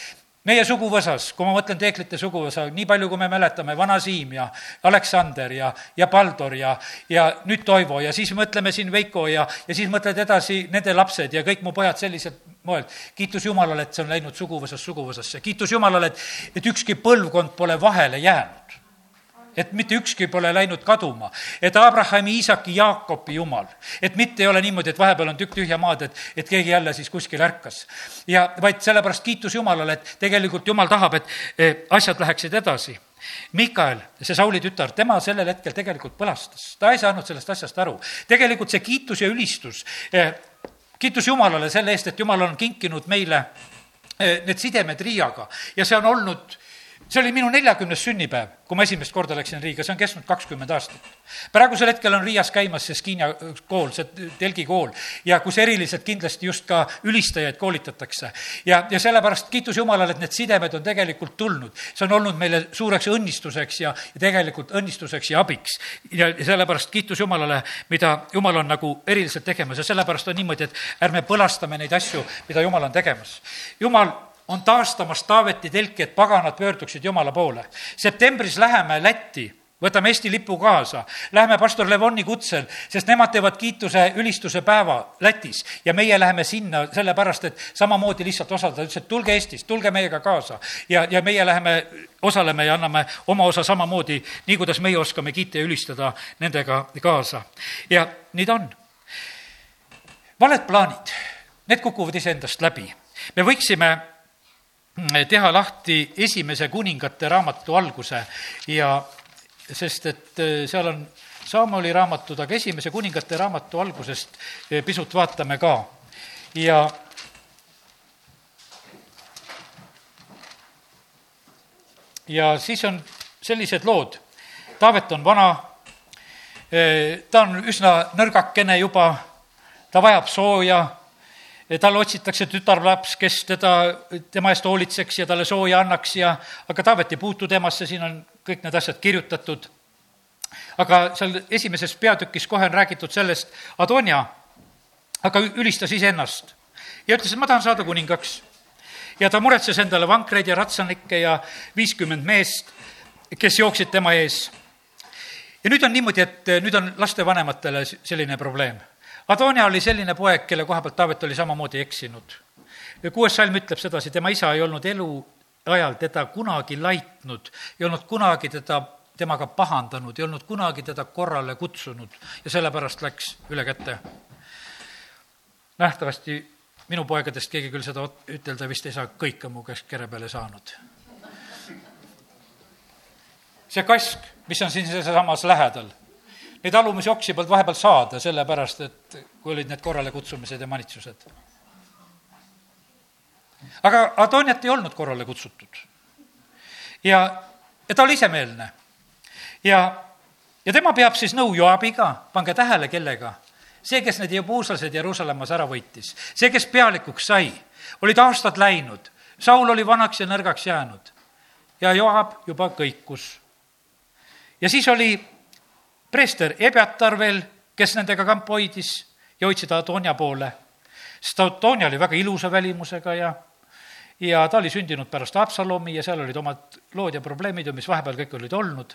meie suguvõsas, kui ma mõtlen Teeklite suguvõsa, nii palju, kui me mäletame, vana Siim ja Aleksander ja, ja Paldor ja, ja nüüd Toivo ja siis mõtleme siin Veiko ja, ja siis mõtled edasi nende lapsed ja kõik mu pojad sellisel moel. kiitus Jumalale, et see on läinud suguvõsast suguvõsasse, kiitus Jumalale, et, et ükski põlvkond pole vahele jäänud et mitte ükski pole läinud kaduma, et Abrahami, Iisaki, Jaakobi jumal, et mitte ei ole niimoodi, et vahepeal on tükk tühja maad, et, et keegi jälle siis kuskil ärkas. ja vaid sellepärast kiitus Jumalale, et tegelikult Jumal tahab, et asjad läheksid edasi. Mikael, see Sauli tütar, tema sellel hetkel tegelikult põlastas, ta ei saanud sellest asjast aru. tegelikult see kiitus ja ülistus, eh, kiitus Jumalale selle eest, et Jumal on kinkinud meile eh, need sidemed Riiaga ja see on olnud see oli minu neljakümnes sünnipäev, kui ma esimest korda läksin Riiga, see on kestnud kakskümmend aastat. praegusel hetkel on Riias käimas see Skinia kool, see telgi kool ja kus eriliselt kindlasti just ka ülistajaid koolitatakse. ja, ja sellepärast kiitus Jumalale, et need sidemed on tegelikult tulnud. see on olnud meile suureks õnnistuseks ja, ja tegelikult õnnistuseks ja abiks. ja sellepärast kiitus Jumalale, mida Jumal on nagu eriliselt tegemas ja sellepärast on niimoodi, et ärme põlastame neid asju, mida Jumal on tegemas. Jumal on taastamas Taaveti telki, et paganad pöörduksid Jumala poole. septembris läheme Lätti võtame Eesti lipu kaasa, lähme pastor Levoni kutsel, sest nemad teevad kiituse ülistuse päeva Lätis ja meie läheme sinna sellepärast, et samamoodi lihtsalt osaleda, ütles, et tulge Eestist, tulge meiega kaasa. ja, ja meie läheme, osaleme ja anname oma osa samamoodi, nii kuidas meie oskame kiita ja ülistada nendega kaasa. ja nii ta on. valed plaanid, need kukuvad iseendast läbi. me võiksime teha lahti esimese kuningate raamatu alguse ja sest et äh, seal on Saamoli raamatud, aga esimese kuningate raamatu algusest äh, pisut vaatame ka ja ja siis on sellised lood. Taavet on vana, äh, ta on üsna nõrgakene juba, ta vajab sooja, talle otsitakse tütarlaps, kes teda, tema eest hoolitseks ja talle sooja annaks ja aga Taavet ei puutu temasse, siin on kõik need asjad kirjutatud. aga seal esimeses peatükis kohe on räägitud sellest, Adonia aga ülistas iseennast ja ütles, et ma tahan saada kuningaks. ja ta muretses endale vankreid ja ratsanikke ja viiskümmend meest, kes jooksid tema ees. ja nüüd on niimoodi, et nüüd on lastevanematele selline probleem. Adonia oli selline poeg, kelle koha pealt Taavet oli samamoodi eksinud. kuues salm ütleb sedasi, tema isa ei olnud elu ajal teda kunagi laitnud, ei olnud kunagi teda, temaga pahandanud, ei olnud kunagi teda korrale kutsunud ja sellepärast läks üle käte. nähtavasti minu poegadest keegi küll seda ütelda vist ei saa, kõik on mu käest kere peale saanud. see kask, mis on siin sealsamas lähedal, neid alumisi oksi polnud vahepeal saada, sellepärast et kui olid need korralekutsumised ja manitsused aga Adoniat ei olnud korrale kutsutud. ja, ja ta oli isemeelne. ja, ja tema peab siis nõu Joabiga, pange tähele, kellega. see, kes need jebuuslased Jeruusalemmas ära võitis, see, kes pealikuks sai, olid aastad läinud, Saul oli vanaks ja nõrgaks jäänud ja Joab juba kõikus. ja siis oli preester Ebjatar veel, kes nendega kampa hoidis ja hoidsid Adonia poole sest Adonia oli väga ilusa välimusega ja ja ta oli sündinud pärast Absalomi ja seal olid omad lood ja probleemid ju, mis vahepeal kõik olid olnud.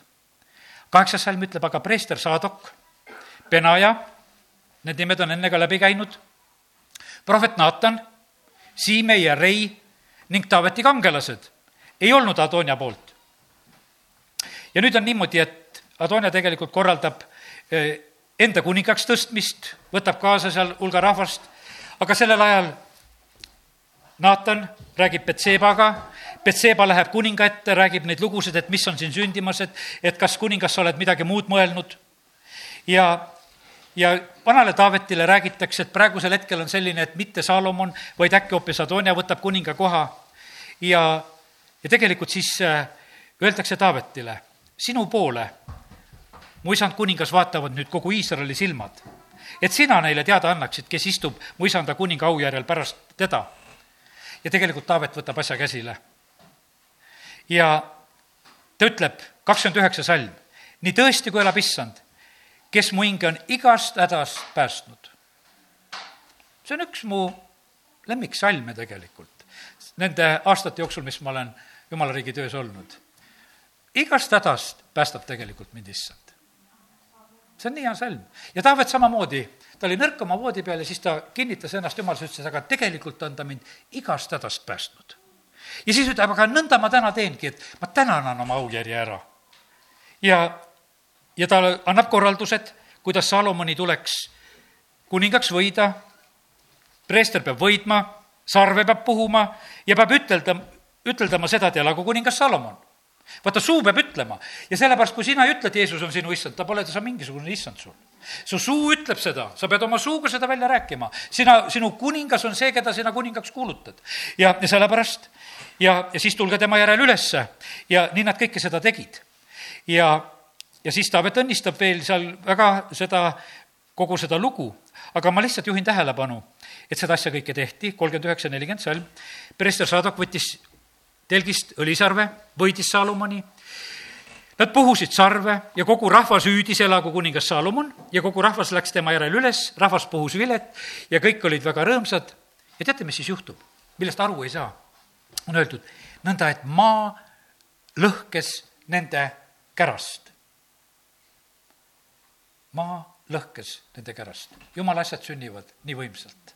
kaheksas salm ütleb aga preester Saadok, Benaja, need nimed on enne ka läbi käinud, prohvet Naatan, Siimei ja Rei ning Taaveti kangelased ei olnud Adonia poolt. ja nüüd on niimoodi, et Adonia tegelikult korraldab eh, enda kuningaks tõstmist, võtab kaasa seal hulga rahvast, aga sellel ajal Naatan räägib Betsebaga, Betseba läheb kuninga ette, räägib neid lugusid, et mis on siin sündimas, et, et kas kuningas sa oled midagi muud mõelnud. ja, ja vanale Taavetile räägitakse, et praegusel hetkel on selline, et mitte Salomon, vaid äkki hoopis Adonia võtab kuninga koha. ja, ja tegelikult siis äh, öeldakse Taavetile, sinu poole, mu isand kuningas, vaatavad nüüd kogu Iisraeli silmad. et sina neile teada annaksid, kes istub mu isanda kuninga aujärjel pärast teda ja tegelikult Taavet võtab asja käsile. ja ta ütleb, kakskümmend üheksa salm, nii tõesti, kui elab issand, kes mu hinge on igast hädast päästnud. see on üks mu lemmiksalme tegelikult, nende aastate jooksul, mis ma olen jumala riigi töös olnud. igast hädast päästab tegelikult mind issand. See on nii hea salm ja Taavet samamoodi ta oli nõrk oma voodi peal ja siis ta kinnitas ennast jumalas, ütles, aga tegelikult on ta mind igast hädast päästnud. ja siis ütleb, aga nõnda ma täna teengi, et ma täna annan oma aujärje ära. ja, ja ta annab korraldused, kuidas Salomoni tuleks kuningaks võida, preester peab võidma, sarve peab puhuma ja peab ütelda, üteldama seda, et elagu kuningas Salomon vaata, suu peab ütlema ja sellepärast, kui sina ei ütle, et Jeesus on sinu issand, ta pole ta mingisugune issand sul. su suu ütleb seda, sa pead oma suuga seda välja rääkima. sina, sinu kuningas on see, keda sina kuningaks kuulutad. ja, ja sellepärast ja, ja siis tulge tema järel ülesse ja nii nad kõike seda tegid. ja, ja siis Taavet õnnistab veel seal väga seda, kogu seda lugu, aga ma lihtsalt juhin tähelepanu, et seda asja kõike tehti, kolmkümmend üheksa, nelikümmend salm, preester Saadok võttis telgist õlisarve, võitis Salomoni. Nad puhusid sarve ja kogu rahvas hüüdis, elagu kuningas Salomon ja kogu rahvas läks tema järel üles, rahvas puhus vilet ja kõik olid väga rõõmsad. ja teate, mis siis juhtub, millest aru ei saa? on öeldud nõnda, et maa lõhkes nende kärast. maa lõhkes nende kärast. jumala asjad sünnivad nii võimsalt.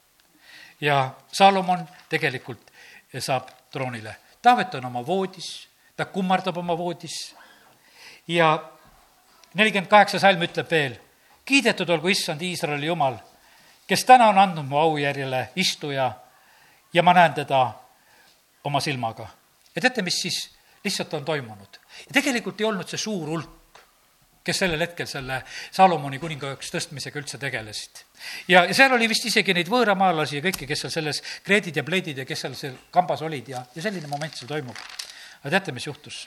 ja Saalomon tegelikult saab troonile. Taavet on oma voodis, ta kummardab oma voodis ja nelikümmend kaheksa salm ütleb veel, kiidetud olgu issand Iisraeli jumal, kes täna on andnud mu aujärjele istuja ja ma näen teda oma silmaga. ja teate, mis siis lihtsalt on toimunud? tegelikult ei olnud see suur hulk, kes sellel hetkel selle Salomoni kuningaks tõstmisega üldse tegelesid. ja, ja seal oli vist isegi neid võõramaalasi ja kõiki, kes seal selles kreedid ja pleedid ja kes seal seal kambas olid ja, ja selline moment seal toimub. aga teate, mis juhtus?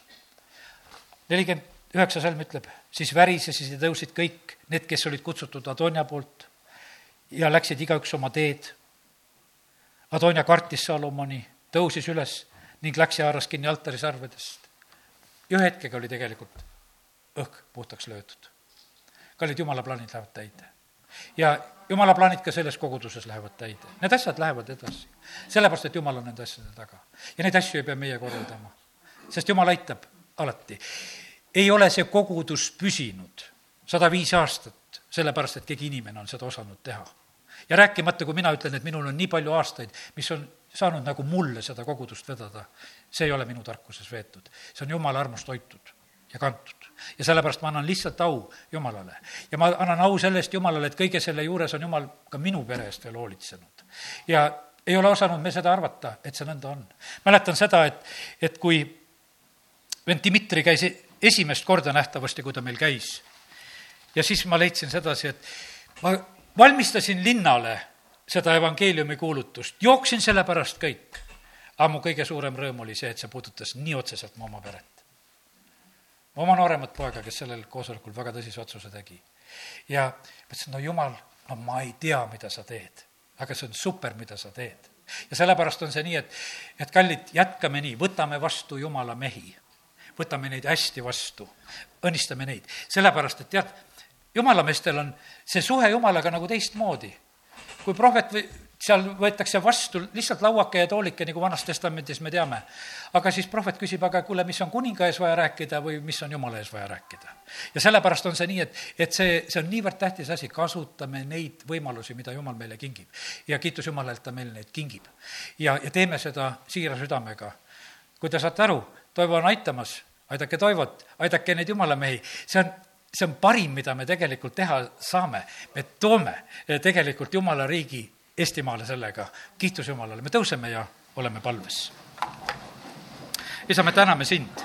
nelikümmend üheksa salm ütleb, siis värisesid ja tõusid kõik need, kes olid kutsutud Adonia poolt ja läksid igaüks oma teed. Adonia kartis Salomoni, tõusis üles ning läks ja haaras kinni altari sarvedest. ja ühe hetkega oli tegelikult õhk puhtaks löödud. kallid jumala plaanid lähevad täide. ja jumala plaanid ka selles koguduses lähevad täide. Need asjad lähevad edasi. sellepärast, et jumal on nende asjade taga. ja neid asju ei pea meie korraldama. sest jumal aitab alati ei ole see kogudus püsinud sada viis aastat, sellepärast et keegi inimene on seda osanud teha. ja rääkimata, kui mina ütlen, et minul on nii palju aastaid, mis on saanud nagu mulle seda kogudust vedada, see ei ole minu tarkuses veetud. see on jumala armust hoitud ja kantud. Ja sellepärast ma annan lihtsalt au Jumalale. ja ma annan au selle eest Jumalale, et kõige selle juures on Jumal ka minu pere eest veel hoolitsenud. ja ei ole osanud me seda arvata, et see nõnda on. mäletan seda, et, et kui vend Dmitri käis esimest korda nähtavasti, kui ta meil käis. ja siis ma leidsin sedasi, et ma valmistasin linnale seda evangeeliumi kuulutust, jooksin selle pärast kõik. aga mu kõige suurem rõõm oli see, et see puudutas nii otseselt mu oma peret. Oma nooremat poega, kes sellel koosolekul väga tõsise otsuse tegi. ja mõtlesin, no jumal, no ma ei tea, mida sa teed, aga see on super, mida sa teed. ja sellepärast on see nii, et, et kallid, jätkame nii, võtame vastu jumala mehi võtame neid hästi vastu, õnnistame neid, sellepärast et tead, jumalameestel on see suhe jumalaga nagu teistmoodi. kui prohvet või seal võetakse vastu lihtsalt lauake ja toolike, nagu Vanas Testamendis me teame. aga siis prohvet küsib, aga kuule, mis on kuninga ees vaja rääkida või mis on jumala ees vaja rääkida. ja sellepärast on see nii, et, et see, see on niivõrd tähtis asi, kasutame neid võimalusi, mida jumal meile kingib. ja kiitus Jumalale, et ta meile neid kingib. ja, ja teeme seda siira südamega. kui te saate aru, Toivo on aitamas, aidake Toivot, aidake neid jumalamehi, see on, see on parim, mida me tegelikult teha saame. me toome tegelikult Jumala riigi Eestimaale sellega, kiitus Jumalale, me tõuseme ja oleme palves. isa, me täname sind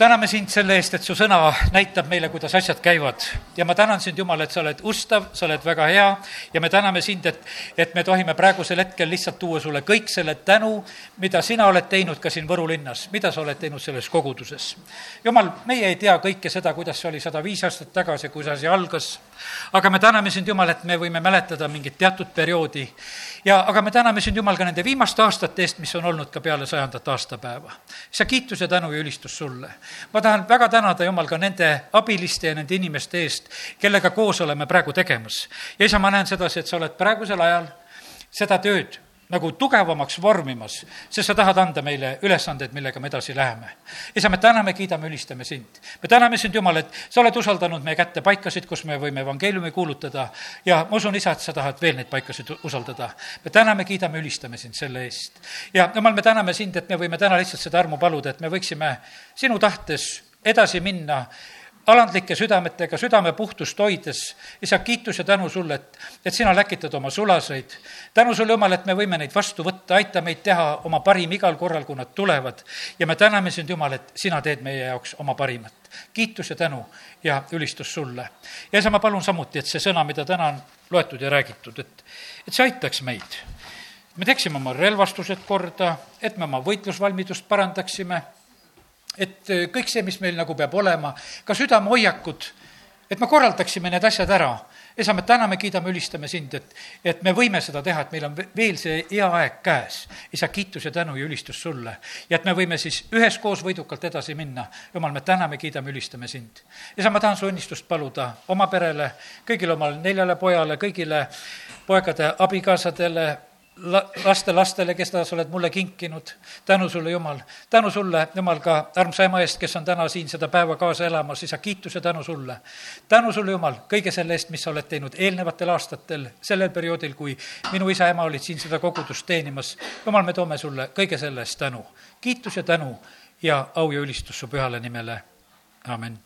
täname sind selle eest, et su sõna näitab meile, kuidas asjad käivad. ja ma tänan sind, Jumal, et sa oled ustav, sa oled väga hea ja me täname sind, et, et me tohime praegusel hetkel lihtsalt tuua sulle kõik selle tänu, mida sina oled teinud ka siin Võru linnas, mida sa oled teinud selles koguduses. Jumal, meie ei tea kõike seda, kuidas see oli sada viis aastat tagasi, kui see asi algas, aga me täname sind, Jumal, et me võime mäletada mingit teatud perioodi ja aga me täname sind, Jumal, ka nende viimaste aastate eest, mis on olnud ka peale sajandat aastapäeva. sa kiitus ja tänu ja ülistus sulle ma tahan väga tänada, Jumal, ka nende abiliste ja nende inimeste eest, kellega koos oleme praegu tegemas. ja isa, ma näen sedasi, et sa oled praegusel ajal seda tööd nagu tugevamaks vormimas, sest sa tahad anda meile ülesandeid, millega me edasi läheme. isa, me täname, kiidame, ülistame sind. me täname sind, Jumal, et sa oled usaldanud meie kätte paikasid, kus me võime evangeeliumi kuulutada ja ma usun, isa, et sa tahad veel neid paikasid usaldada. me täname, kiidame, ülistame sind selle eest. ja Jumal, me täname sind, et me võime täna lihtsalt seda armu paluda, et me võiksime sinu tahtes edasi minna alandlike südametega, südame puhtust hoides. isa, kiitus ja tänu sulle, et, et sina läkitad oma sulaseid. tänu sulle, Jumal, et me võime neid vastu võtta, aita meid teha oma parim igal korral, kui nad tulevad. ja me täname sind, Jumal, et sina teed meie jaoks oma parimat. kiitus ja tänu ja ülistus sulle. ja isa, ma palun samuti, et see sõna, mida täna on loetud ja räägitud, et, et see aitaks meid. me teeksime oma relvastused korda, et me oma võitlusvalmidust parandaksime et äh, kõik see, mis meil nagu peab olema, ka südamehoiakud, et me korraldaksime need asjad ära. isa, me täname, kiidame, ülistame sind, et, et me võime seda teha, et meil on veel see hea aeg käes. isa, kiitus ja tänu ja ülistus sulle. ja et me võime siis üheskoos võidukalt edasi minna. jumal, me täname, kiidame, ülistame sind. isa, ma tahan su õnnistust paluda oma perele, kõigile oma neljale pojale, kõigile poegade abikaasadele, la-, lastelastele, keda sa oled mulle kinkinud. tänu sulle, Jumal. tänu sulle, Jumal, ka armsa ema eest, kes on täna siin seda päeva kaasa elamas, isa, kiitus ja tänu sulle. tänu sulle, Jumal, kõige selle eest, mis sa oled teinud eelnevatel aastatel, sellel perioodil, kui minu isa ja ema olid siin seda kogudust teenimas. Jumal, me toome sulle kõige selle eest tänu. kiitus ja tänu ja au ja ülistus su pühale nimele, amin